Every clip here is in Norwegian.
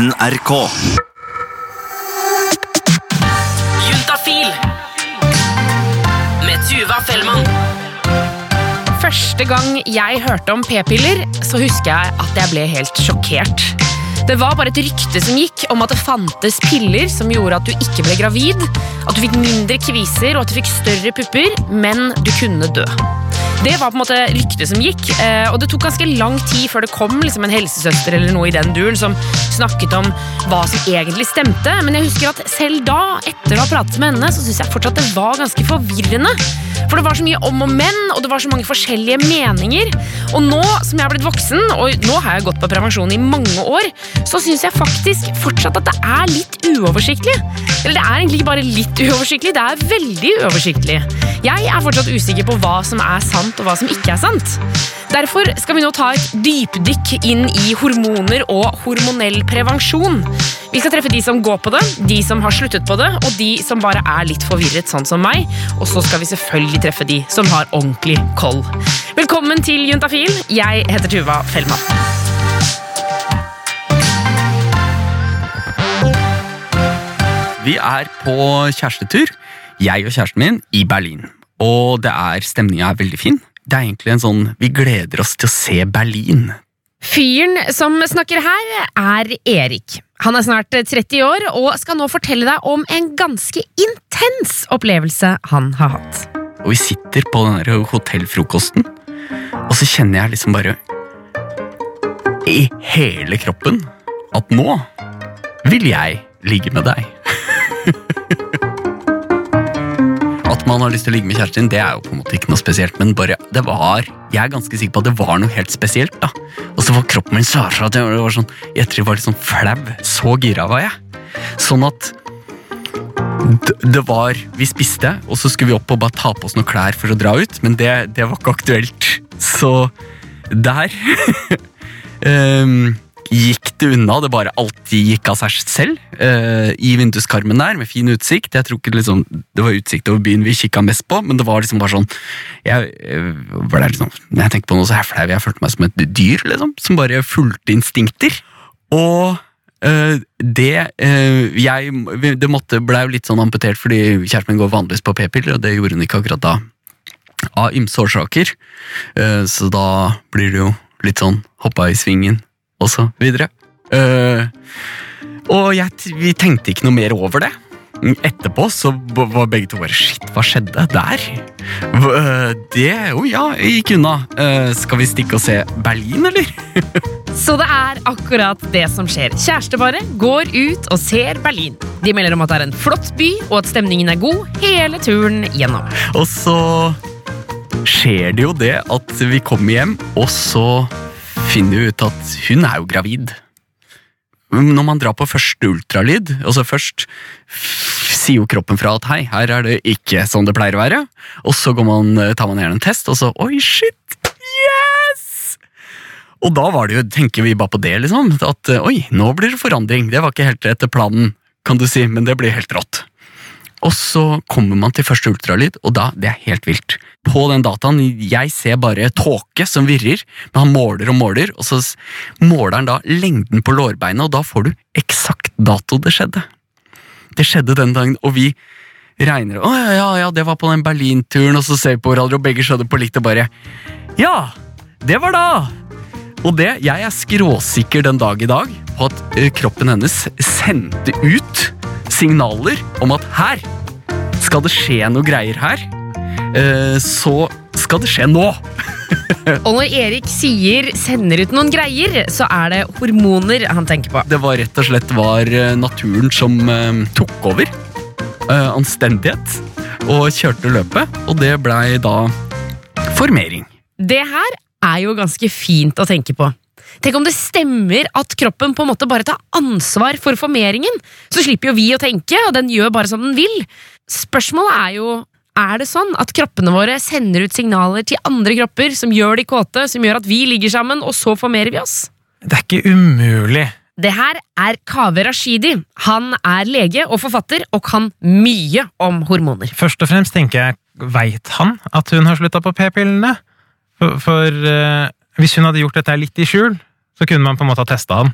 NRK. Juntafil med Tuva Fellmann. Første gang jeg hørte om p-piller, så husker jeg at jeg ble helt sjokkert. Det var bare et rykte som gikk om at det fantes piller som gjorde at du ikke ble gravid, at du fikk mindre kviser og at du fikk større pupper, men du kunne dø. Det var på en måte ryktet som gikk, eh, og det tok ganske lang tid før det kom liksom en helsesøster eller noe i den duren som snakket om hva som egentlig stemte, men jeg husker at selv da, etter å ha pratet med henne, så synes jeg fortsatt det var ganske forvirrende. For det var så mye om og men, og det var så mange forskjellige meninger. Og nå som jeg har blitt voksen, og nå har jeg gått på prevensjon i mange år, så synes jeg faktisk fortsatt at det er litt uoversiktlig. Eller det er egentlig ikke bare litt uoversiktlig, det er veldig uoversiktlig. Jeg er fortsatt usikker på hva som er sant og hva som ikke er sant. Derfor skal vi nå ta et dypdykk inn i hormoner og hormonell prevensjon. Vi skal treffe de som går på det, de som har sluttet på det, og de som bare er litt forvirret, sånn som meg. Og så skal vi selvfølgelig treffe de som har ordentlig koll. Velkommen til Juntafil. Jeg heter Tuva Fellmann. Vi er på kjærestetur, jeg og kjæresten min, i Berlin. Og det er, stemninga er veldig fin. Det er egentlig en sånn Vi gleder oss til å se Berlin. Fyren som snakker her, er Erik. Han er snart 30 år og skal nå fortelle deg om en ganske intens opplevelse han har hatt. Og vi sitter på den hotellfrokosten, og så kjenner jeg liksom bare I hele kroppen at nå vil jeg ligge med deg. At man har lyst til å ligge med kjæresten din, det er jo på en måte ikke noe spesielt, men bare, det var, jeg er ganske sikker på at det var noe helt spesielt. da. Og så var kroppen min så at jeg var sånn, jeg tror jeg var litt sånn flau. Så gira var jeg. Sånn at det var, Vi spiste, og så skulle vi opp og bare ta på oss noen klær for å dra ut, men det, det var ikke aktuelt. Så der ehm, gikk det unna. Det bare alltid gikk av seg selv. Uh, I vinduskarmen der, med fin utsikt. Jeg tror ikke liksom, Det var utsikt over byen vi kikka mest på, men det var liksom bare sånn jeg, var ble liksom, Når jeg tenkte på noe så er jeg flau. Jeg følte meg som et dyr liksom, som bare fulgte instinkter. Og uh, det uh, jeg, Det måtte, ble jo litt sånn amputert fordi kjæresten min går vanligvis på p-piller, og det gjorde hun ikke akkurat da. Av ymse årsaker. Eh, så da blir det jo litt sånn hoppa i svingen, og så videre. Uh, og jeg, vi tenkte ikke noe mer over det. Etterpå så var begge to bare Shit, hva skjedde der? Eh, Det Jo ja, gikk unna. Eh, skal vi stikke og se Berlin, eller? Så det er akkurat det som skjer. Kjæresteparet går ut og ser Berlin. De melder om at det er en flott by, og at stemningen er god hele turen gjennom. Og så skjer det jo det at vi kommer hjem, og så finner ut at hun er jo gravid. Når man drar på første ultralyd, altså først sier jo kroppen fra at hei, her er det ikke sånn det pleier å være, og så man, tar man gjerne en test, og så oi, shit, yes! Og da var det jo, tenker vi bare på det, liksom, at oi, nå blir det forandring. Det var ikke helt etter planen, kan du si, men det blir helt rått. Og så kommer man til første ultralyd, og da, det er helt vilt. På den dataen, jeg ser bare tåke som virrer, men han måler og måler, og så måler han da lengden på lårbeinet, og da får du eksakt dato det skjedde. Det skjedde den dagen, og vi regner, å ja, ja, ja, det var på den Berlin-turen, og så ser vi på hverandre, og begge skjønner på likt, og bare, ja, det var da! Og det, jeg er skråsikker den dag i dag på at kroppen hennes sendte ut signaler om at her skal det skje noe greier her, så skal det skje nå. Og når Erik sier 'sender ut noen greier', så er det hormoner han tenker på. Det var rett og slett var eh, naturen som eh, tok over. Eh, anstendighet. Og kjørte løpet, og det blei da formering. Det her er jo ganske fint å tenke på. Tenk om det stemmer at kroppen på en måte bare tar ansvar for formeringen. Så slipper jo vi å tenke, og den gjør bare som den vil. Spørsmålet er jo er det sånn at kroppene våre sender ut signaler til andre kropper som gjør de kåte, som gjør at vi ligger sammen, og så formerer vi oss? Det er ikke umulig. Det her er Kaveh Rashidi. Han er lege og forfatter og kan mye om hormoner. Først og fremst tenker jeg, veit han at hun har slutta på p-pillene? For, for uh, hvis hun hadde gjort dette litt i skjul, så kunne man på en måte ha testa han.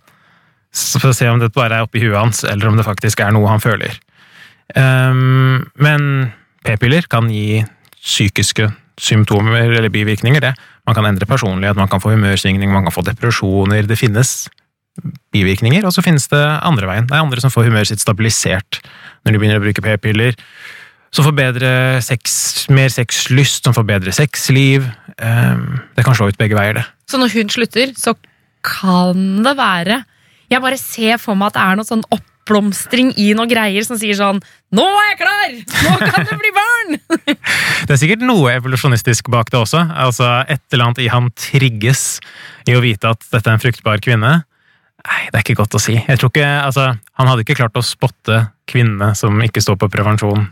For å se om det bare er oppi huet hans, eller om det faktisk er noe han føler. Um, men p-piller kan gi psykiske symptomer eller bivirkninger, det. Man kan endre personlighet, man kan få humørsvingning, man kan få depresjoner. Det finnes bivirkninger, og så finnes det andre veien. Det er andre som får humøret sitt stabilisert når de begynner å bruke p-piller. Som får bedre sex, mer sexlyst, som får bedre sexliv. Ehm, Det kan slå ut begge veier, det. Så når hun slutter, så kan det være Jeg bare ser for meg at det er noe sånn oppblomstring i noen greier som sier sånn Nå er jeg klar! Nå kan det bli barn! Det er sikkert noe evolusjonistisk bak det også. Altså, Et eller annet i han trigges i å vite at dette er en fruktbar kvinne. Nei, det er ikke godt å si. Jeg tror ikke, altså, Han hadde ikke klart å spotte kvinnene som ikke står på prevensjon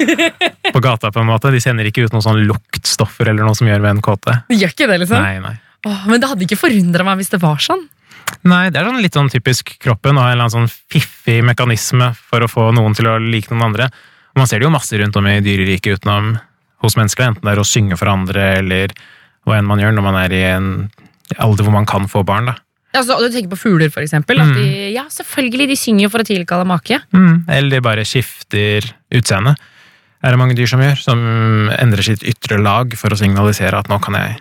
på gata. på en måte. De sender ikke ut noen sånn luktstoffer eller noe som gjør menn kåte. De gjør ikke det, liksom. Nei, nei. Åh, men det hadde ikke forundra meg hvis det var sånn. Nei, det er sånn litt sånn typisk kroppen, å ha en eller annen sånn fiffig mekanisme for å få noen til å like noen andre. Og man ser det jo masse rundt om i dyreriket utenom hos mennesker, enten det er å synge for andre, eller hva enn man gjør når man er i en alder hvor man kan få barn, da. Altså, du tenker på fugler, for eksempel. De, ja, selvfølgelig, de synger for å tilkalle make. Mm. Eller de bare skifter utseende. Er det mange dyr som gjør, som endrer sitt ytre lag for å signalisere at nå kan jeg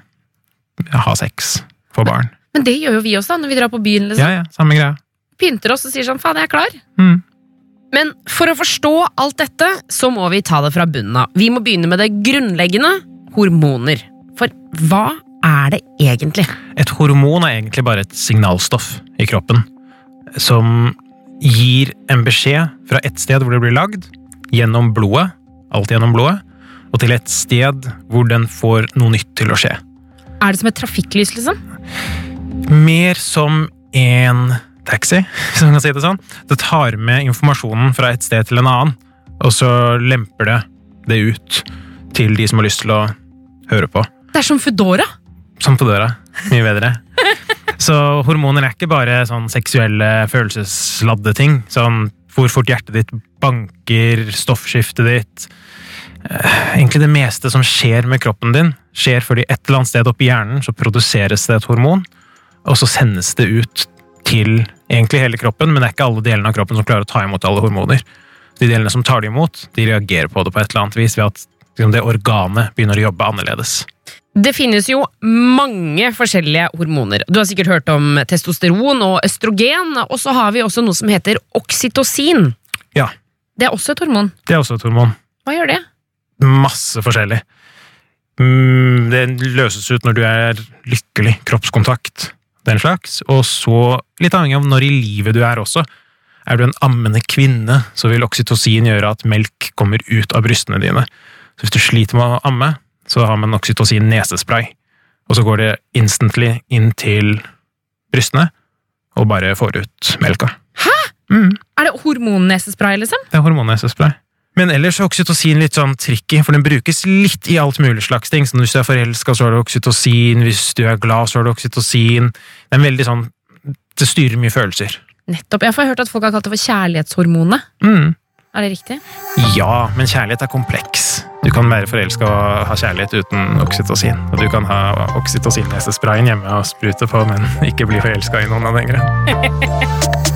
ha sex, få barn. Men det gjør jo vi også da, når vi drar på byen. liksom. Ja, ja, samme greia. Pynter oss og sier sånn 'faen, jeg er klar'. Mm. Men for å forstå alt dette, så må vi ta det fra bunnen av. Vi må begynne med det grunnleggende hormoner. For hva er det egentlig? Et hormon er egentlig bare et signalstoff i kroppen som gir en beskjed fra et sted hvor det blir lagd, gjennom blodet, alt gjennom blodet, og til et sted hvor den får noe nytt til å skje. Er det som et trafikklys, liksom? Mer som en taxi, hvis man kan si det sånn. Det tar med informasjonen fra et sted til en annen, og så lemper det det ut til de som har lyst til å høre på. Det er som Foodora. Som Foodora. Mye bedre. Så hormoner er ikke bare sånn seksuelle, følelsesladde ting. Sånn hvor fort hjertet ditt banker, stoffskiftet ditt Eh, Egentlig det meste som skjer med kroppen din, skjer fordi et eller annet sted oppi hjernen så produseres det et hormon, og så sendes det ut til egentlig hele kroppen, men det er ikke alle delene av kroppen som klarer å ta imot alle hormoner. De delene som tar det imot, de reagerer på det på et eller annet vis ved at liksom, det organet begynner å jobbe annerledes. Det finnes jo mange forskjellige hormoner. Du har sikkert hørt om testosteron og østrogen, og så har vi også noe som heter oksytocin. Ja, Det er også et hormon. det er også et hormon. Hva gjør det? Masse forskjellig. Mm, Det løses ut når du er lykkelig, kroppskontakt, den slags, og så, litt avhengig av når i livet du er også. Er du en ammende kvinne, så vil oksytocin gjøre at melk kommer ut av brystene dine. Så hvis du sliter med å amme, så har man oksytocin nesespray, og så går det instantly inn til brystene, og bare får ut melka. Hæ?! Mm. Er det hormonnesespray, liksom? Det er hormonnesespray. Men ellers er oksytocin litt sånn tricky, for den brukes litt i alt mulig slags ting. Så hvis du er forelska, så har du oksytocin. Hvis du er glad, så har du oksytocin. Det er veldig sånn Det styrer mye følelser. Nettopp. Jeg har hørt at folk har kalt det for kjærlighetshormonet. Mm. Er det riktig? Ja, men kjærlighet er kompleks. Du kan være forelska og ha kjærlighet uten oksytocin. Og du kan ha oksytocinnesesprayen hjemme og sprute på, men ikke bli forelska i noen av den Og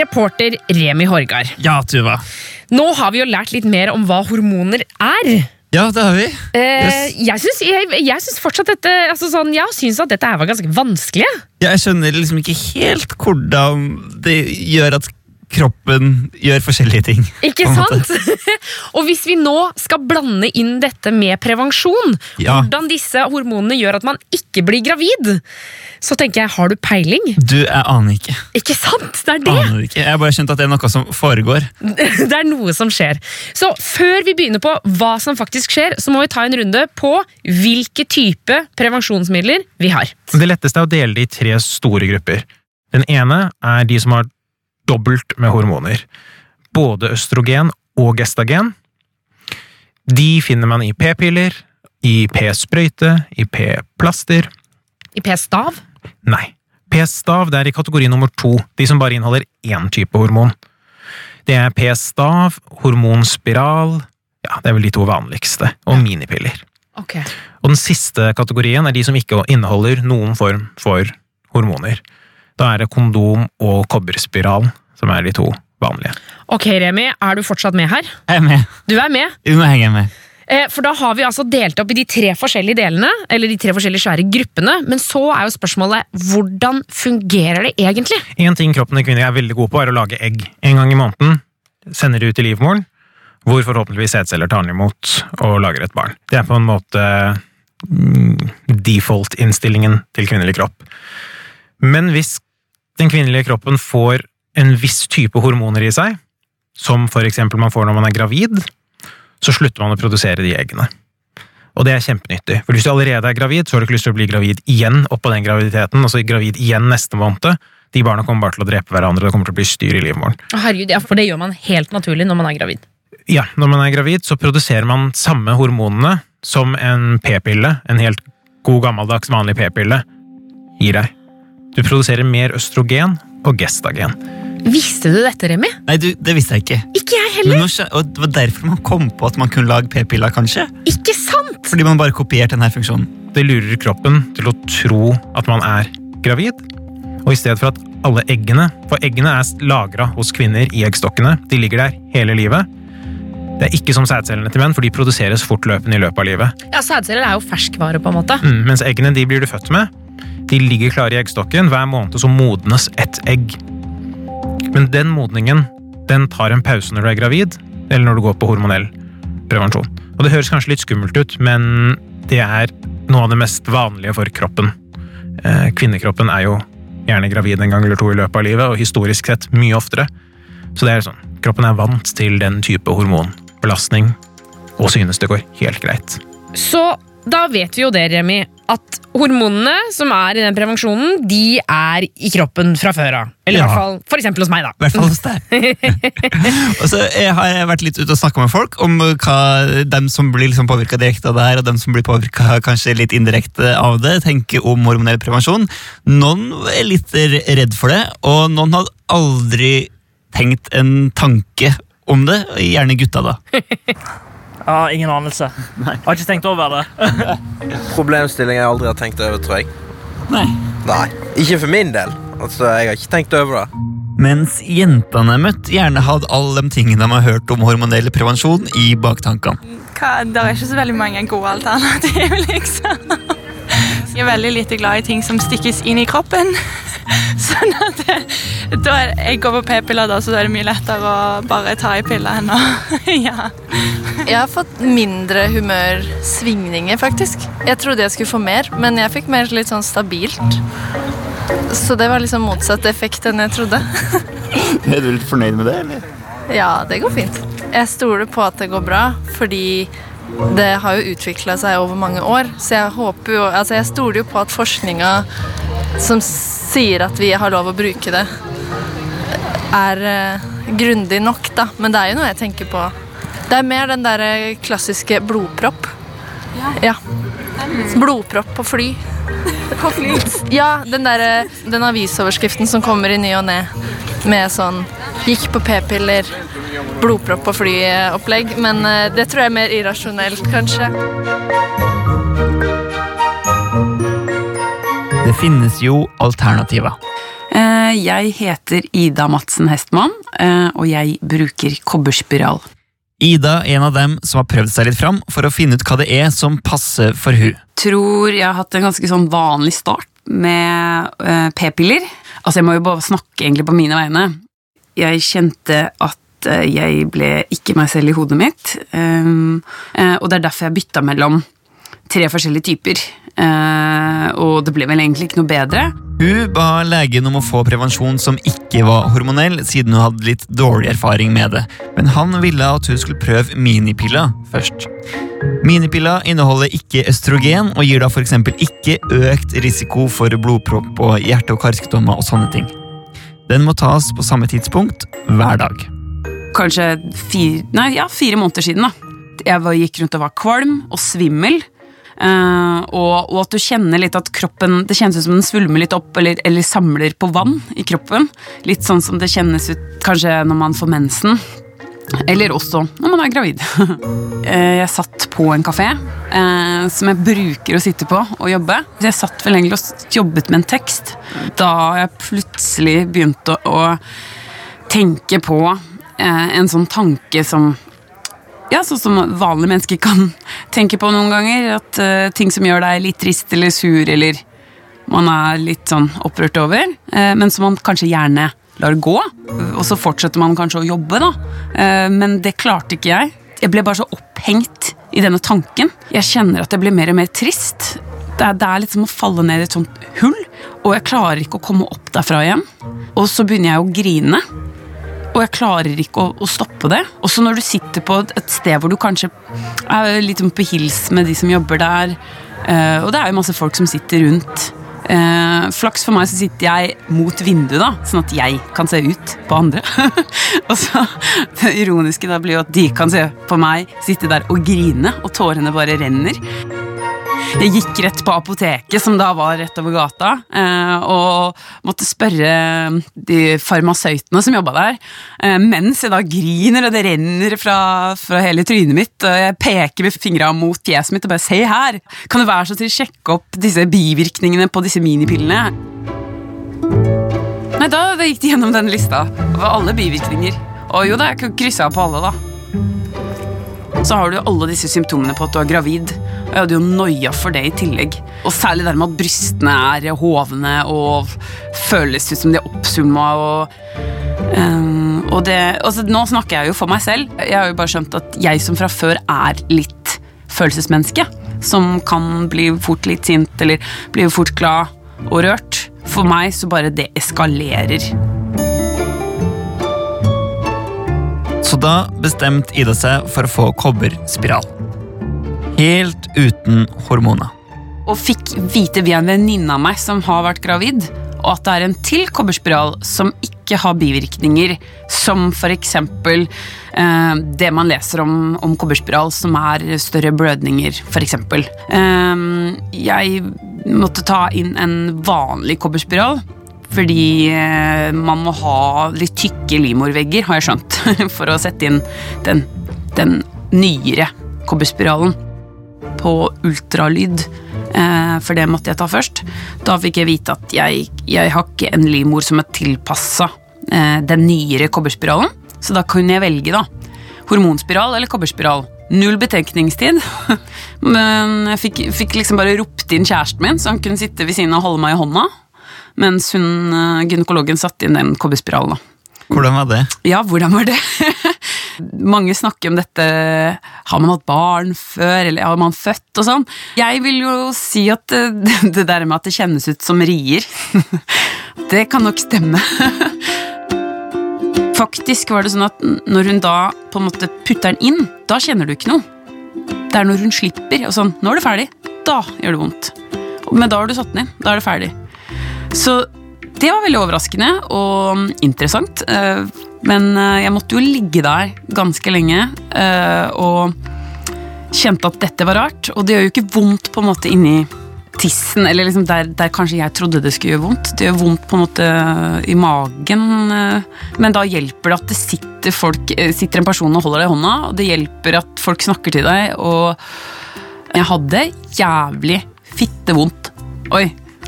reporter Remi Horgard. Ja, Tuva. Nå har vi jo lært litt mer om hva hormoner er. Ja, det har vi. Eh, Yes. Jeg syns jeg, jeg syns fortsatt dette altså sånn, Jeg syns at dette her var ganske vanskelig. Ja, jeg skjønner liksom ikke helt hvordan det gjør at kroppen gjør forskjellige ting. Ikke sant? og hvis vi nå skal blande inn dette med prevensjon, Ja. hvordan disse hormonene gjør at man ikke blir gravid, så tenker jeg, har du peiling? Du, jeg aner ikke. Ikke sant? Det er det. Aner ikke. Jeg har bare skjønt at det er noe som foregår. Det er noe som skjer. Så før vi begynner på hva som faktisk skjer, så må vi ta en runde på hvilke type prevensjonsmidler vi har. Det letteste er å dele det i tre store grupper. Den ene er de som har dobbelt med hormoner. Både østrogen og gestagen. De finner man i p-piller, i p-sprøyte, i p-plaster. I p-stav. Nei. P-stav det er i kategori nummer to, de som bare inneholder én type hormon. Det er p-stav, hormonspiral, ja, det er vel de to vanligste, og minipiller. Ok. Og den siste kategorien er de som ikke inneholder noen form for hormoner. Da er det kondom og kobberspiral som er de to vanlige. Ok, Remi, er du fortsatt med her? Jeg er med. Du er med. Du må henge med. Eh, For da har vi altså delt opp i de tre forskjellige delene, eller de tre forskjellige svære gruppene. Men så er jo spørsmålet hvordan fungerer det egentlig? En ting kroppen til kvinner er veldig god på, er å lage egg. En gang i måneden sender de ut i livmoren, hvor forhåpentligvis sædceller tar den imot og lager et barn. Det er på en måte mm, default-innstillingen til kvinnelig kropp. Men hvis den kvinnelige kroppen får en viss type hormoner i seg, som for eksempel man får når man er gravid, så slutter man å produsere de eggene. Og det er kjempenyttig, for hvis du allerede er gravid, så har du ikke lyst til å bli gravid igjen oppå den graviditeten, altså gravid igjen neste måned. De barna kommer bare til å drepe hverandre, det kommer til å bli styr i livmoren. Herregud, ja, For det gjør man helt naturlig når man er gravid. Ja, når man er gravid, så produserer man samme hormonene som en p-pille, en helt god gammeldags vanlig p-pille, gir deg. Du produserer mer østrogen og gestagen. Visste du dette, Remi? Nei, du, det visste jeg ikke. Ikke jeg heller. nå, og det var derfor man kom på at man kunne lage p-piller, kanskje? Ikke sant? Fordi man bare kopierte denne funksjonen. Det lurer kroppen til å tro at man er gravid. Og i stedet for at alle eggene For eggene er lagra hos kvinner i eggstokkene. De ligger der hele livet. Det er ikke som sædcellene til menn, for de produseres fortløpende i løpet av livet. Ja, Sædceller er jo ferskvare, på en måte. Mm, mens eggene de blir du født med. De ligger klare i eggstokken. Hver måned så modnes ett egg. Men den modningen den tar en pause når du er gravid, eller når du går på hormonell prevensjon. Og Det høres kanskje litt skummelt ut, men det er noe av det mest vanlige for kroppen. Eh, Kvinnekroppen er jo gjerne gravid en gang eller to i løpet av livet, og historisk sett mye oftere. Så det er sånn, kroppen er vant til den type hormonbelastning, og synes det går helt greit. Så da vet vi jo det, Remi, at hormonene som er i den prevensjonen, de er i kroppen fra før av. Eller i hvert fall for eksempel hos meg, da. I hvert fall hos deg. og så eh, har jeg vært litt ute og snakka med folk om eh, hva dem som blir liksom påvirka direkte av det her, og dem som blir påvirka kanskje litt indirekte av det, tenker om hormonell prevensjon. Noen er litt redd for det, og noen har aldri tenkt en tanke om det. Gjerne gutta, da. Ja, ingen anelse. Jeg Har ikke tenkt over det. Problemstilling jeg aldri har tenkt over, tror jeg. Nei. Nei, Ikke for min del. Altså, Jeg har ikke tenkt over det. Mens jentene jeg møtte, gjerne hadde alle de tingene de har hørt om hormonell prevensjon, i baktankene. det er ikke så veldig mange gode alternativ, liksom. Jeg er veldig lite glad i ting som stikkes inn i kroppen. Sånn at det, da er, Jeg går på p-piller, da, så da er det mye lettere å bare ta i piller enn å ja. Jeg har fått mindre humørsvingninger, faktisk. Jeg trodde jeg skulle få mer, men jeg fikk mer litt sånn stabilt. Så det var liksom motsatt effekt enn jeg trodde. Er du litt fornøyd med det, eller? Ja, det går fint. Jeg stoler på at det går bra, fordi det har jo utvikla seg over mange år. Så jeg håper jo Altså, jeg stoler jo på at forskninga som sier at vi har lov å bruke det, er eh, grundig nok, da. Men det er jo noe jeg tenker på. Det er mer den derre klassiske blodpropp. Ja. Blodpropp på fly. På fly? Ja, den derre Den avisoverskriften som kommer i ny og ne med sånn Gikk på p-piller, blodpropp og fly-opplegg. Men eh, det tror jeg er mer irrasjonelt, kanskje. Det finnes jo alternativer. Eh, Jeg heter Ida Madsen Hestmann, eh, og jeg bruker kobberspiral. Ida er en av dem som har prøvd seg litt fram for å finne ut hva det er som passer for hun. Tror jeg har hatt en ganske sånn vanlig start med p-piller. Altså, jeg må jo bare snakke egentlig på mine vegne. Jeg kjente at eh, jeg ble ikke meg selv i hodet mitt, um, eh, og det er derfor jeg bytta mellom tre forskjellige typer. Eh, og det ble vel egentlig ikke noe bedre. Hun ba legen om å få prevensjon som ikke var hormonell, siden hun hadde litt dårlig erfaring med det. Men han ville at hun skulle prøve minipiller først. Minipiller inneholder ikke østrogen og gir da f.eks. ikke økt risiko for blodpropp og hjerte- og karsykdommer og sånne ting. Den må tas på samme tidspunkt hver dag. kanskje fire, nei, ja, fire måneder siden. da. Jeg gikk rundt og var kvalm og svimmel. Uh, og, og at du kjenner litt at kroppen Det kjennes ut som den svulmer litt opp eller, eller samler på vann i kroppen. Litt sånn som det kjennes ut kanskje når man får mensen. Eller også når man er gravid. Eh, Jeg satt på en kafé eh, som jeg bruker å sitte på og jobbe. Jeg satt vel egentlig og jobbet med en tekst da jeg plutselig begynte å, tenke på eh, en sånn tanke som ja, sånn som vanlige mennesker kan tenke på noen ganger. At ting som gjør deg litt trist eller sur, eller man er litt sånn opprørt over, men som man kanskje gjerne lar gå. Og så fortsetter man kanskje å jobbe, da. Eh, men det klarte ikke jeg. Jeg ble bare så opphengt i denne tanken. Jeg kjenner at jeg blir mer og mer trist. Det er, det er litt som å falle ned i et sånt hull, og jeg klarer ikke å komme opp derfra igjen. Og så begynner jeg å grine. Og jeg klarer ikke å, å stoppe det. Også når du sitter på et sted hvor du kanskje er litt på hils med de som jobber der, eh, og det er jo masse folk som sitter rundt. Eh, flaks for meg så sitter jeg mot vinduet, da, sånn at jeg kan se ut på andre. og så Det ironiske da blir jo at de kan se på meg sitte der og grine, og tårene bare renner. Jeg gikk rett på apoteket, som da var rett over gata, eh, og måtte spørre de farmasøytene som jobba der, eh, mens jeg da griner, og det renner fra, fra hele trynet mitt, og jeg peker med fingra mot fjeset mitt og bare 'se her', kan du være så snill sjekke opp disse bivirkningene på disse minipillene? Nei, da gikk de gjennom den lista over alle bivirkninger. Og jo da, jeg kryssa på alle, da. Så har du jo alle disse symptomene på at du er gravid. Og jeg hadde jo noia for det i tillegg. Og særlig det med at brystene er hovne og føles ut som de er oppsumma. Og, um, og det, altså, nå snakker jeg jo for meg selv. Jeg har jo bare skjønt at jeg som fra før er litt følelsesmenneske. Som kan bli fort litt sint eller bli fort glad og rørt. For meg så bare det eskalerer. Så da bestemte Ida seg for å få kobberspiral. Helt uten hormoner. og fikk vite via en venninne av meg som har vært gravid, og at det er en til kobberspiral som ikke har bivirkninger, som eksempel eh, det man leser om, om kobberspiral, som er større blødninger, eksempel. Eh, jeg måtte ta inn en vanlig kobberspiral, fordi eh, man må ha litt tykke livmorvegger, har jeg skjønt, for å sette inn den, den nyere kobberspiralen på ultralyd, eh, for det måtte jeg ta først. Da fikk jeg vite at jeg, jeg har ikke en livmor som er tilpassa eh, den nyere kobberspiralen, så da kunne jeg velge, da. Hormonspiral eller kobberspiral. Null betenkningstid. Men jeg fikk, fikk liksom bare ropt inn kjæresten min, så han kunne sitte ved siden av og holde meg i hånda, mens hun, eh, gynekologen satte inn den kobberspiralen. da. Hvordan var det? Ja, hvordan var det? Mange snakker om dette Har man hatt barn før, eller har man født og sånn? Jeg vil jo si at det, det der med at det kjennes ut som rier, det kan nok stemme. Faktisk var det sånn at når hun da på en måte putter den inn, da kjenner du ikke noe. Det er når hun slipper, og sånn, nå er det ferdig, da gjør det vondt. Men da har du satt den inn, da er det ferdig. Så det var veldig overraskende og interessant. eh, Men eh, jeg måtte jo ligge der ganske lenge eh, og kjente at dette var rart. Og det gjør jo ikke vondt på en måte inni tissen, eller liksom der, der kanskje jeg trodde det skulle gjøre vondt. Det gjør vondt på en måte i magen, men da hjelper det at det sitter, folk, sitter en person og holder deg i hånda, og det hjelper at folk snakker til deg, og jeg hadde jævlig fittevondt. Oi,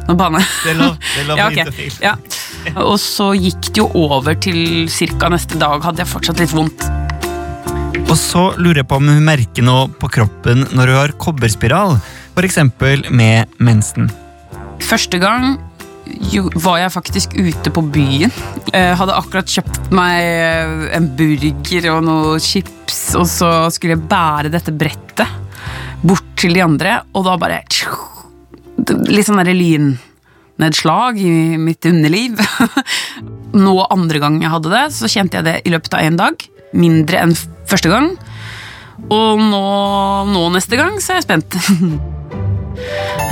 nå banner jeg. Det er lov, det er lov Ja, å ok. Ja. Og så gikk det jo over til ca. neste dag, hadde jeg fortsatt litt vondt. Og så lurer jeg på om hun merker noe på kroppen når hun har kobberspiral, f.eks. med mensen. Første gang jo, var jeg faktisk ute på byen. Jeg hadde akkurat kjøpt meg eh, en burger og noe chips, og så skulle jeg bære dette brettet bort til de andre, og da bare Litt sånn derre lynnedslag i mitt underliv. Nå andre gang jeg hadde det, så kjente jeg det i løpet av én dag. Mindre enn første gang. Og nå, nå neste gang så er jeg spent.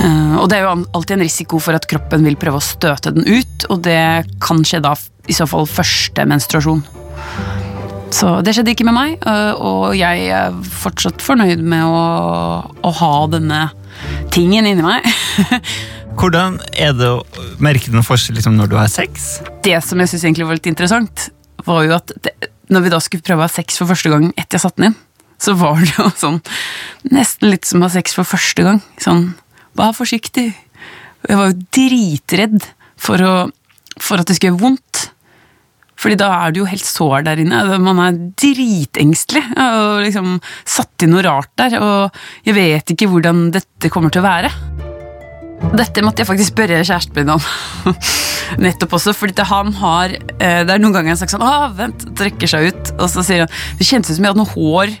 Eh, og det er jo alltid en risiko for at kroppen vil prøve å støte den ut, og det kan skje da i så fall første menstruasjon. Så det skjedde ikke med meg, eh, og jeg er fortsatt fornøyd med å, å ha denne tingen inni meg. Hvordan er det å merke noen forskjell liksom, når du har sex? det som jeg syns egentlig var litt interessant, var jo at det, når vi da skulle prøve å ha sex for første gang etter jeg satte den inn, så var det jo sånn nesten litt som å ha sex for første gang. Sånn vær forsiktig. Jeg var jo dritredd for, å, for at det skulle gjøre vondt. Fordi da er du jo helt sår der inne. Man er dritengstelig og liksom satt inn noe rart der. Og jeg vet ikke hvordan dette kommer til å være. Dette måtte jeg faktisk spørre kjæresten min om. Nettopp også, fordi han har eh, Det er noen ganger han har sagt sånn Å, vent, trekker seg ut. Og så sier han Det kjentes ut som jeg hadde noe hår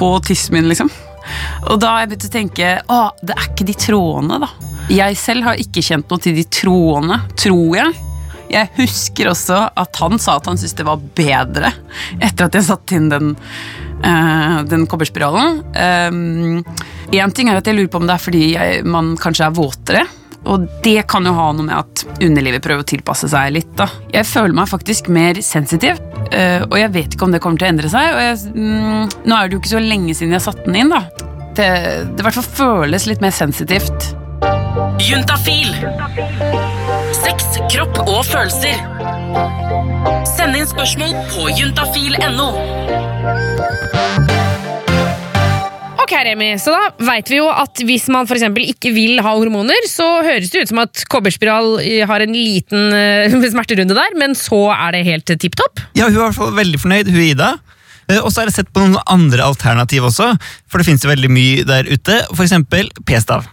på tissen min, liksom. Og da har jeg begynt å tenke Å, det er ikke de trådene, da. Jeg selv har ikke kjent noe til de trådene, tror jeg. Jeg husker også at han sa at han syntes det var bedre etter at jeg satte inn den, uh, den kobberspiralen. Én ting er at jeg lurer på om det er fordi jeg, man kanskje er våtere. Og det kan jo ha noe med at underlivet prøver å tilpasse seg litt. da. Jeg føler meg faktisk mer sensitiv, eh, og jeg vet ikke om det kommer til å endre seg. Og jeg, mm, nå er det jo ikke så lenge siden jeg satte den inn. da. Det, det føles litt mer sensitivt. Juntafil. Sex, kropp og følelser. Send inn spørsmål på juntafil.no. Ok, Remi, så da vet vi jo at hvis man for eksempel ikke vil ha hormoner, så høres det ut som at kobberspiral eh, har en liten eh, smerterunde der, men så er det helt tipp topp. Ja, Hun er i hvert fall veldig fornøyd, hun Ida. Eh, Og så er det sett på noen andre alternativ også, for det finnes jo veldig mye der ute. Eksempel p-stav.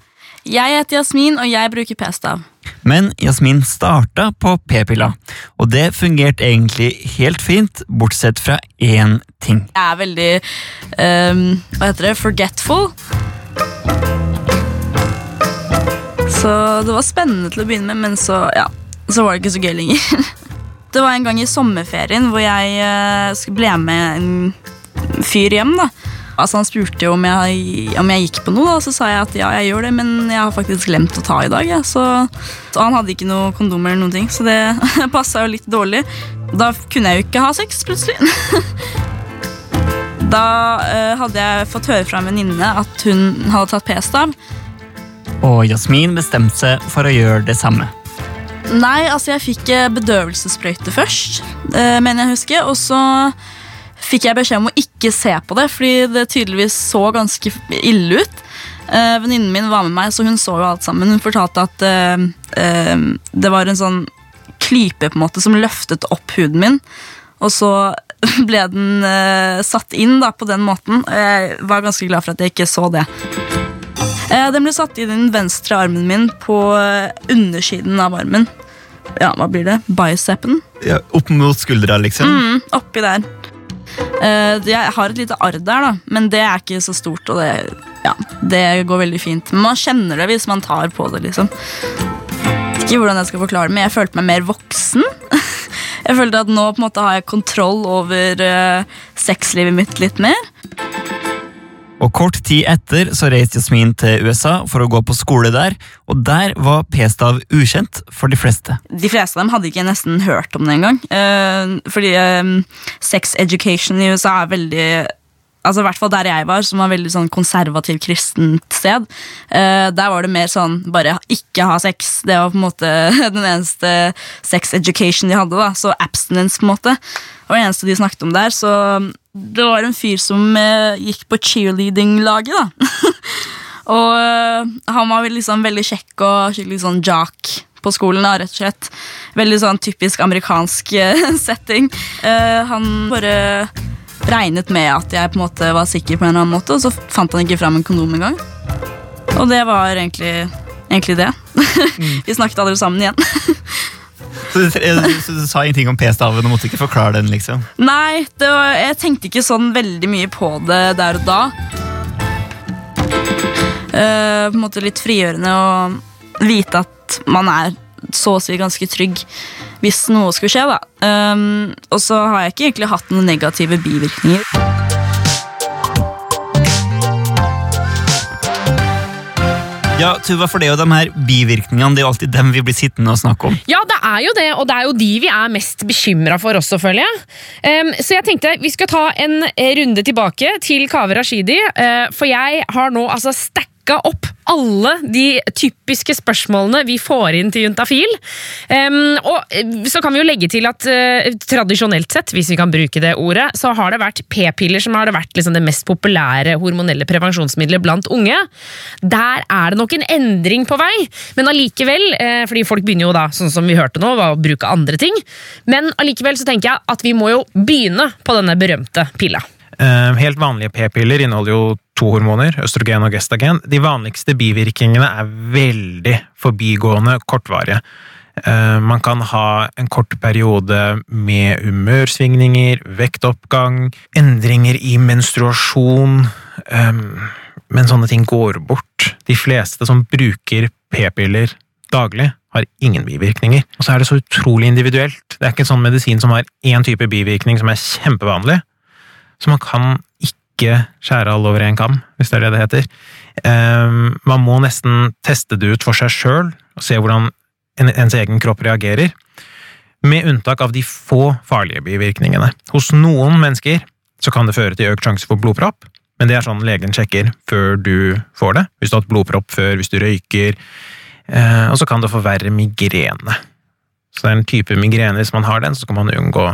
Jeg heter Jasmin, og jeg bruker p-stav. Men Jasmin starta på p-pilla, og det fungerte egentlig helt fint, bortsett fra én ting. Jeg er veldig um, Hva heter det? Forgetful. Så det var spennende til å begynne med, men så, ja, så var det ikke så gøy lenger. Det var en gang i sommerferien hvor jeg eh, ble med en fyr hjem. da. Altså Han spurte jo om jeg, om jeg gikk på noe, og så sa jeg at ja, jeg gjør det, men jeg har faktisk glemt å ta i dag. Ja. Så, så han hadde ikke noe kondom eller noen ting, så det passa jo litt dårlig. Da kunne jeg jo ikke ha sex, plutselig. Da uh, hadde jeg fått høre fra en venninne at hun hadde tatt p-stav. Og Jasmin bestemte seg for å gjøre det samme. Nei, altså jeg fikk eh, bedøvelsessprøyte først, uh, mener jeg husker. Og så fikk jeg beskjed om å ikke se på det, fordi det tydeligvis så ganske ille ut. Uh, Venninnen min var med meg, så hun så jo alt sammen. Hun fortalte at uh, uh, det var en sånn klype på en måte som løftet opp huden min. Og så ble den uh, satt inn da, på den måten. og Jeg var ganske glad for at jeg ikke så det. Den ble satt i den venstre armen min på undersiden av armen. Ja, hva blir det? Bicepen? Ja, opp mot skuldra, liksom. Mm, oppi der. Eh, Jeg har et lite arr der, da, men det er ikke så stort. Og det, ja, det går veldig fint. Men man kjenner det hvis man tar på det. liksom Ikke hvordan jeg skal forklare det, men jeg følte meg mer voksen. Jeg følte at nå på en måte har jeg kontroll over eh, sexlivet mitt litt mer. Og kort tid etter så reiste Jasmin til USA for å gå på skole der, og der var p-stav ukjent for de fleste. De fleste av dem hadde ikke nesten hørt om det engang. Eh, fordi eh, sex education i USA er veldig Altså i hvert fall der jeg var, som var veldig sånn konservativ kristent sted. eh, der var det mer sånn bare ikke ha sex. Det var på en måte den eneste sex education de hadde. da Så abstinence, på en måte. Det var det eneste de snakket om der. Så det var en fyr som eh, gikk på cheerleading-laget, da. Og øh, han var sånn, veldig kjekk og skikkelig sånn jock på skolen. Da, rett og slett. Veldig sånn typisk amerikansk øh, setting. Eh, han bare regnet med at jeg på en måte var sikker på en eller annen måte, og så fant han ikke fram en kondom engang. Og det var egentlig, egentlig det. Vi snakket aldri sammen igjen. Så du, du, du sa ingenting om p-staven og måtte ikke forklare den, liksom? Nei, var, jeg tenkte ikke sånn veldig mye på det der og da. Uh, på en måte litt frigjørende å vite at man er så å si ganske trygg hvis noe skulle skje. da. Um, og så har jeg ikke egentlig hatt noen negative bivirkninger. Ja, Tuva, for det er jo de her bivirkningene det er jo alltid dem vi blir sittende og snakke om. Ja, det er jo det, og det er jo de vi er mest bekymra for også, føler jeg. Um, så jeg tenkte vi skal ta en eh, runde tilbake til Kaveh Rashidi, uh, for jeg har nå altså stacka sjekka opp alle de typiske spørsmålene vi får inn til Juntafil. Um, og eh, så kan vi jo legge til at uh, tradisjonelt sett, hvis vi kan bruke det ordet, så har det vært p-piller som har det vært liksom det mest populære hormonelle prevensjonsmiddelet blant unge. Der er det nok en endring på vei, men allikevel, uh, fordi folk begynner jo da, sånn som vi hørte nå, å bruke andre ting, men allikevel så tenker jeg at vi må jo begynne på denne berømte pilla. Eh, Helt vanlige p-piller inneholder jo to hormoner, østrogen og gestagen. De vanligste bivirkningene er veldig forbigående, kortvarige. Eh, Man kan ha en kort periode med humørsvingninger, vektoppgang, endringer i menstruasjon, eh, men sånne ting går bort. De fleste som bruker p-piller daglig, har ingen bivirkninger. Og så er det så utrolig individuelt. Det er ikke en sånn medisin som har én type bivirkning som er kjempevanlig. Så man kan ikke skjære alle over en kam, hvis det er det det heter. Ehm, man må nesten teste det ut for seg sjøl og se hvordan ens egen kropp reagerer. Med unntak av de få farlige bivirkningene. Hos noen mennesker så kan det føre til økt sjanse for blodpropp, men det er sånn legen sjekker før du får det. Hvis du har hatt blodpropp før, hvis du røyker. Eh, og så kan det forverre migrene. Så det er en type migrene. Hvis man har den, så kan man unngå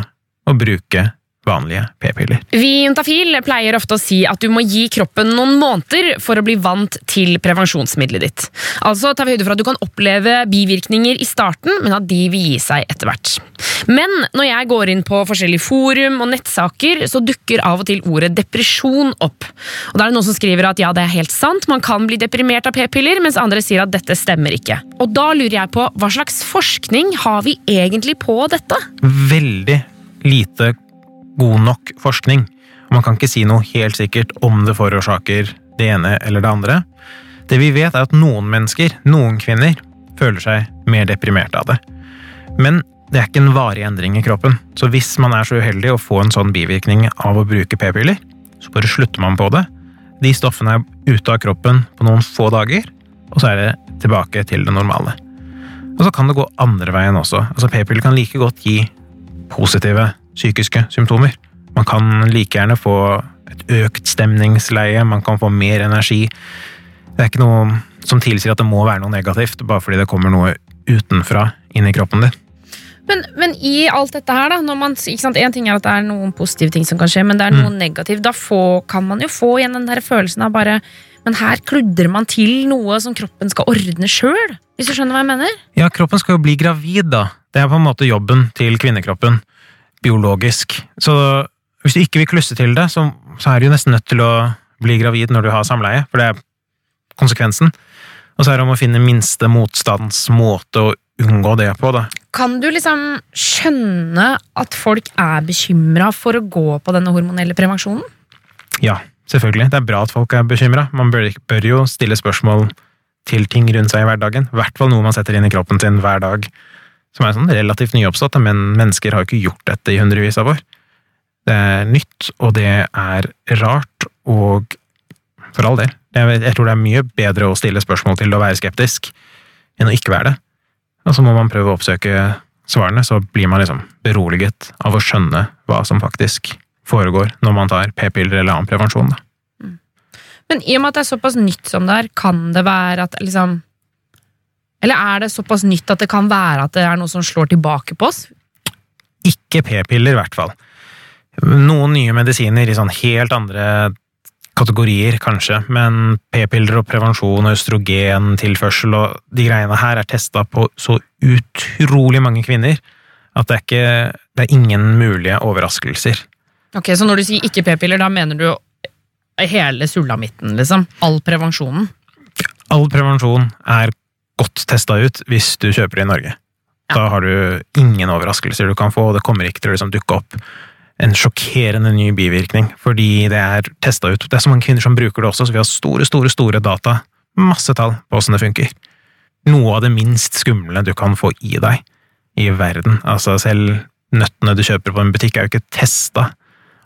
å bruke vanlige p-piller. Vi i Juntafil pleier ofte å si at du må gi kroppen noen måneder for å bli vant til prevensjonsmiddelet ditt. Altså tar vi høyde for at du kan oppleve bivirkninger i starten, men at de vil gi seg etter hvert. Men når jeg går inn på forskjellige forum og nettsaker, så dukker av og til ordet depresjon opp. Og da er det noen som skriver at ja, det er helt sant, man kan bli deprimert av p-piller, mens andre sier at dette stemmer ikke. Og da lurer jeg på, hva slags forskning har vi egentlig på dette? Veldig lite god nok forskning. Og man kan ikke si noe helt sikkert om det forårsaker det ene eller det andre. Det vi vet, er at noen mennesker, noen kvinner, føler seg mer deprimerte av det. Men det er ikke en varig endring i kroppen, så hvis man er så uheldig å få en sånn bivirkning av å bruke p-piller, så bare slutter man på det. De stoffene er ute av kroppen på noen få dager, og så er det tilbake til det normale. Og så kan det gå andre veien også. Altså P-piller kan like godt gi positive psykiske symptomer. Man kan like gjerne få et økt stemningsleie, man kan få mer energi. Det er ikke noe som tilsier at det må være noe negativt, bare fordi det kommer noe utenfra inn i kroppen din. Men, men i alt dette her, da når man, ikke sant, En ting er at det er noen positive ting som kan skje, men det er noe negativt. Da får, kan man jo få igjen den der følelsen av bare Men her kludrer man til noe som kroppen skal ordne sjøl. Hvis du skjønner hva jeg mener? Ja, kroppen skal jo bli gravid, da. Det er på en måte jobben til kvinnekroppen. Biologisk. Så hvis du ikke vil klusse til det, så, så er du nesten nødt til å bli gravid når du har samleie, for det er konsekvensen. Og så er det om å finne minste motstands måte å unngå det på, da. Kan du liksom skjønne at folk er bekymra for å gå på denne hormonelle prevensjonen? Ja, selvfølgelig. Det er bra at folk er bekymra. Man bør, bør jo stille spørsmål til ting rundt seg i hverdagen. I hvert fall noe man setter inn i kroppen sin hver dag. Som er sånn relativt nyoppstått, men mennesker har jo ikke gjort dette i hundrevis av år. Det er nytt, og det er rart, og for all del. Jeg, jeg tror det er mye bedre å stille spørsmål til å være skeptisk, enn å ikke være det. Og så må man prøve å oppsøke svarene, så blir man liksom beroliget av å skjønne hva som faktisk foregår når man tar p-piller eller annen prevensjon. Da. Men i og med at det er såpass nytt som det er, kan det være at liksom Eller er det såpass nytt at det kan være at det er noe som slår tilbake på oss? Ikke p-piller, i hvert fall. Noen nye medisiner i sånn helt andre kategorier, kanskje, men p-piller og prevensjon og østrogentilførsel og de greiene her er testa på så utrolig mange kvinner at det er, ikke, det er ingen mulige overraskelser. Ok, Så når du sier ikke p-piller, da mener du hele sulamitten, liksom? All prevensjonen? All prevensjon er godt testa ut hvis du kjøper i Norge. Da har du ingen overraskelser du kan få, og det kommer ikke til å liksom dukke opp en sjokkerende ny bivirkning, fordi det er testa ut. Det er så mange kvinner som bruker det også, så vi har store, store, store data, masse tall på åssen det funker. Noe av det minst skumle du kan få i deg i verden. Altså, selv nøttene du kjøper på en butikk er jo ikke testa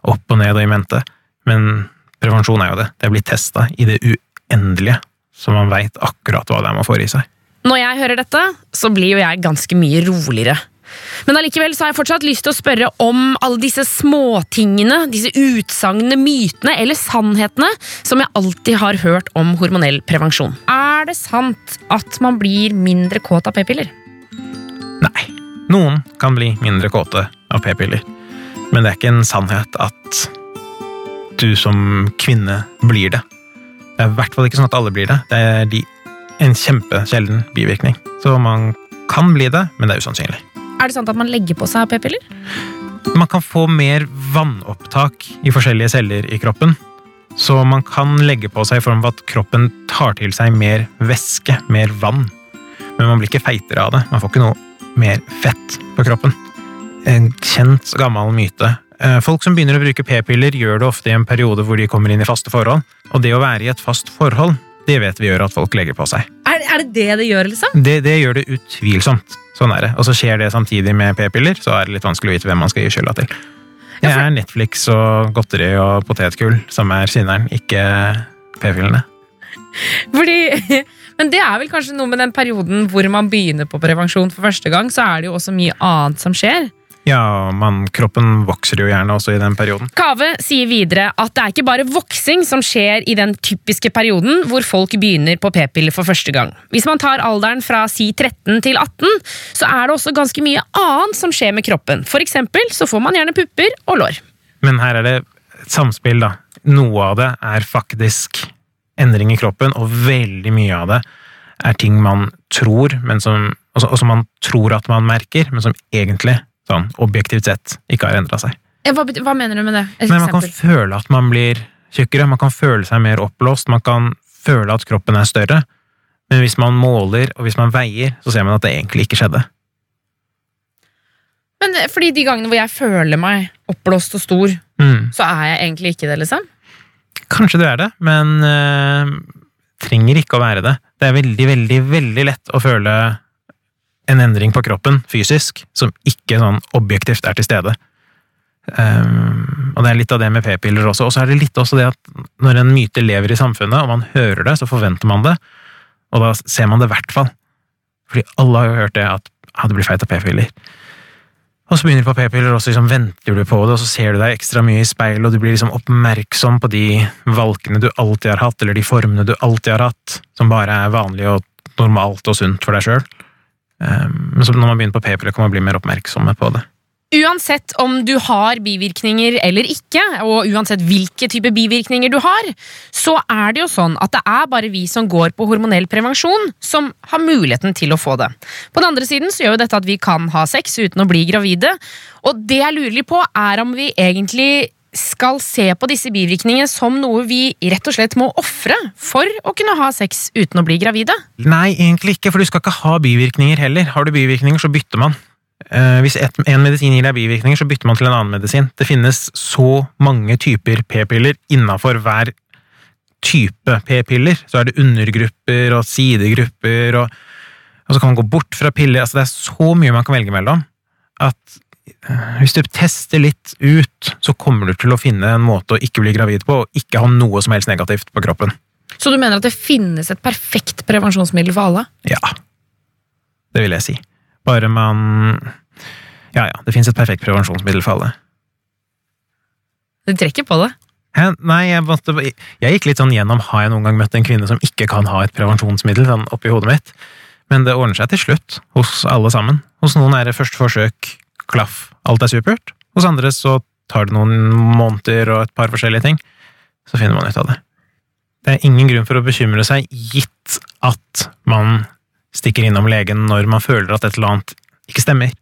opp og ned og i mente, men prevensjon er jo det. Det blir testa i det uendelige, så man veit akkurat hva det er man får i seg. Når jeg hører dette, så blir jo jeg ganske mye roligere. Men allikevel så har jeg fortsatt lyst til å spørre om alle disse småtingene, disse utsagnene, mytene eller sannhetene som jeg alltid har hørt om hormonell prevensjon. Er det sant at man blir mindre kåt av p-piller? Nei. Noen kan bli mindre kåte av p-piller, men det er ikke en sannhet at du som kvinne blir det. Det er i hvert fall ikke sånn at alle blir det. Det er de, en kjempesjelden bivirkning. Så man kan bli det, men det er usannsynlig. Er det sant at man legger på seg p-piller? Man kan få mer vannopptak i forskjellige celler i kroppen. Så man kan legge på seg i form av at kroppen tar til seg mer væske, mer vann. Men man blir ikke feitere av det. Man får ikke noe mer fett på kroppen. En kjent, gammel myte. Eh, Folk som begynner å bruke p-piller, gjør det ofte i en periode hvor de kommer inn i faste forhold. Og det å være i et fast forhold, det vet vi gjør at folk legger på seg. Er, er det det det gjør, liksom? Det, det gjør det utvilsomt. Sånn er det. Og så skjer det samtidig med p-piller, så er det litt vanskelig å vite hvem man skal gi skylda til. Det er Netflix og godteri og potetgull som er synderen, ikke p-pillene. Fordi, men det er vel kanskje noe med den perioden hvor man begynner på prevensjon for første gang, så er det jo også mye annet som skjer. Ja, men kroppen vokser jo gjerne også i den perioden. Kave sier videre at det er ikke bare voksing som skjer i den typiske perioden hvor folk begynner på p-piller for første gang. Hvis man tar alderen fra si 13 til 18, så er det også ganske mye annet som skjer med kroppen. For eksempel så får man gjerne pupper og lår. Men her er det et samspill, da. Noe av det er faktisk endring i kroppen, og veldig mye av det er ting man tror, men som, og som man tror at man merker, men som egentlig, sånn objektivt sett, ikke har endra seg. Hva, hva mener du med det? Et Men man kan føle at man blir tjukkere, man kan føle seg mer oppblåst, man kan føle at kroppen er større, men hvis man måler og hvis man veier, så ser man at det egentlig ikke skjedde. Men eh, fordi de gangene hvor jeg føler meg oppblåst og stor, Mm. så er jeg egentlig ikke det, liksom? Kanskje du er det, men øh, trenger ikke å være det. Det er veldig, veldig, veldig lett å føle en endring på kroppen fysisk som ikke sånn objektivt er til stede. Um, og det er litt av det med p-piller også. Og så er det litt også det at når en myte lever i samfunnet, og man hører det, så forventer man det, og da ser man det i hvert fall. Fordi alle har jo hørt det at ah, du blir feit av p-piller. Og så begynner du på p-piller, og så liksom venter du på det, og så ser du deg ekstra mye i speil, og du blir liksom oppmerksom på de valkene du alltid har hatt, eller de formene du alltid har hatt, som bare er vanlig og normalt og sunt for deg sjøl. Men så når man begynner på p-piller, kan man bli mer oppmerksomme på det. Uansett om du har bivirkninger eller ikke, og uansett hvilke type bivirkninger du har, så er det jo sånn at det er bare vi som går på hormonell prevensjon, som har muligheten til å få det. På den andre siden så gjør jo dette at vi kan ha sex uten å bli gravide, og det jeg lurer litt på, er om vi egentlig skal se på disse bivirkningene som noe vi rett og slett må ofre for å kunne ha sex uten å bli gravide. Nei, egentlig ikke, for du skal ikke ha bivirkninger heller. Har du bivirkninger, så bytter man. Eh, hvis et, en medisin gir deg bivirkninger, så bytter man til en annen medisin. Det finnes så mange typer p-piller innafor hver type p-piller. Så er det undergrupper og sidegrupper, og, og så kan man gå bort fra piller. Altså, det er så mye man kan velge mellom at hvis du tester litt ut, så kommer du til å finne en måte å ikke bli gravid på, og ikke ha noe som helst negativt på kroppen. Så du mener at det finnes et perfekt prevensjonsmiddel for alle? Ja. Det vil jeg si. Bare man Ja, ja, det fins et perfekt prevensjonsmiddel for alle. Du trekker på det. Hæ? Nei, jeg, måtte, jeg gikk litt sånn gjennom Har jeg noen gang møtt en kvinne som ikke kan ha et prevensjonsmiddel sånn oppi hodet mitt. Men det ordner seg til slutt, hos alle sammen. Hos noen er det første forsøk, klaff, alt er supert. Hos andre så tar det noen måneder og et par forskjellige ting. Så finner man ut av det. Det er ingen grunn for å bekymre seg, gitt at man stikker innom legen når man føler at et eller annet ikke stemmer.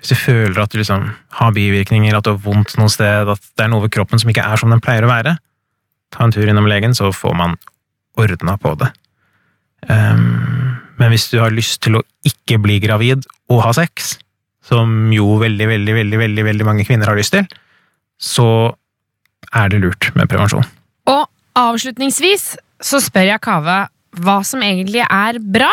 Hvis du føler at du liksom har bivirkninger, at du har vondt noe sted, at det er noe ved kroppen som ikke er som den pleier å være, ta en tur innom legen, så får man ordna på det. Um, men hvis du har lyst til å ikke bli gravid og ha sex, som jo veldig, veldig, veldig, veldig, veldig mange kvinner har lyst til, så er det lurt med prevensjon. Og avslutningsvis så spør jeg Kave hva som egentlig er bra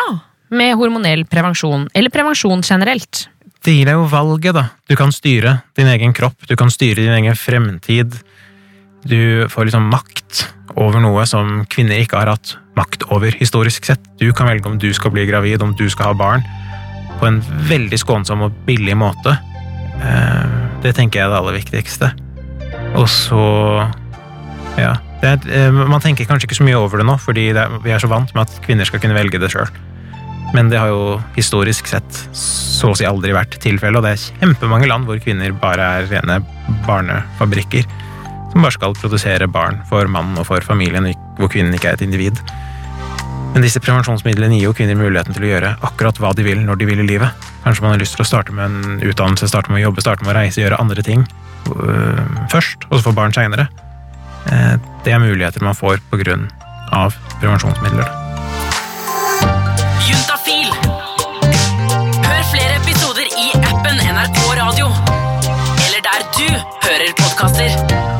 med hormonell prevensjon, eller prevensjon generelt. Det gir deg jo valget, da. Du kan styre din egen kropp, du kan styre din egen fremtid. Du får liksom makt over noe som kvinner ikke har hatt makt over historisk sett. Du kan velge om du skal bli gravid, om du skal ha barn. På en veldig skånsom og billig måte. Eh, Det tenker jeg er det aller viktigste. Og så Ja. Er, eh, man tenker kanskje ikke så mye over det nå, fordi det er, vi er så vant med at kvinner skal kunne velge det sjøl. Men det har jo historisk sett så å si aldri vært tilfellet, og det er kjempemange land hvor kvinner bare er rene barnefabrikker. Som bare skal produsere barn for mannen og for familien, hvor kvinnen ikke er et individ. Men disse prevensjonsmidlene gir jo kvinner muligheten til å gjøre akkurat hva de vil når de vil i livet. Kanskje man har lyst til å starte med en utdannelse, starte med å jobbe, starte med å reise, gjøre andre ting øh, først, og så få barn seinere. Eh, Det er muligheter man får på grunn av prevensjonsmidler. Juntafil. Hør flere episoder i appen NRK Radio. Eller der du hører podkaster.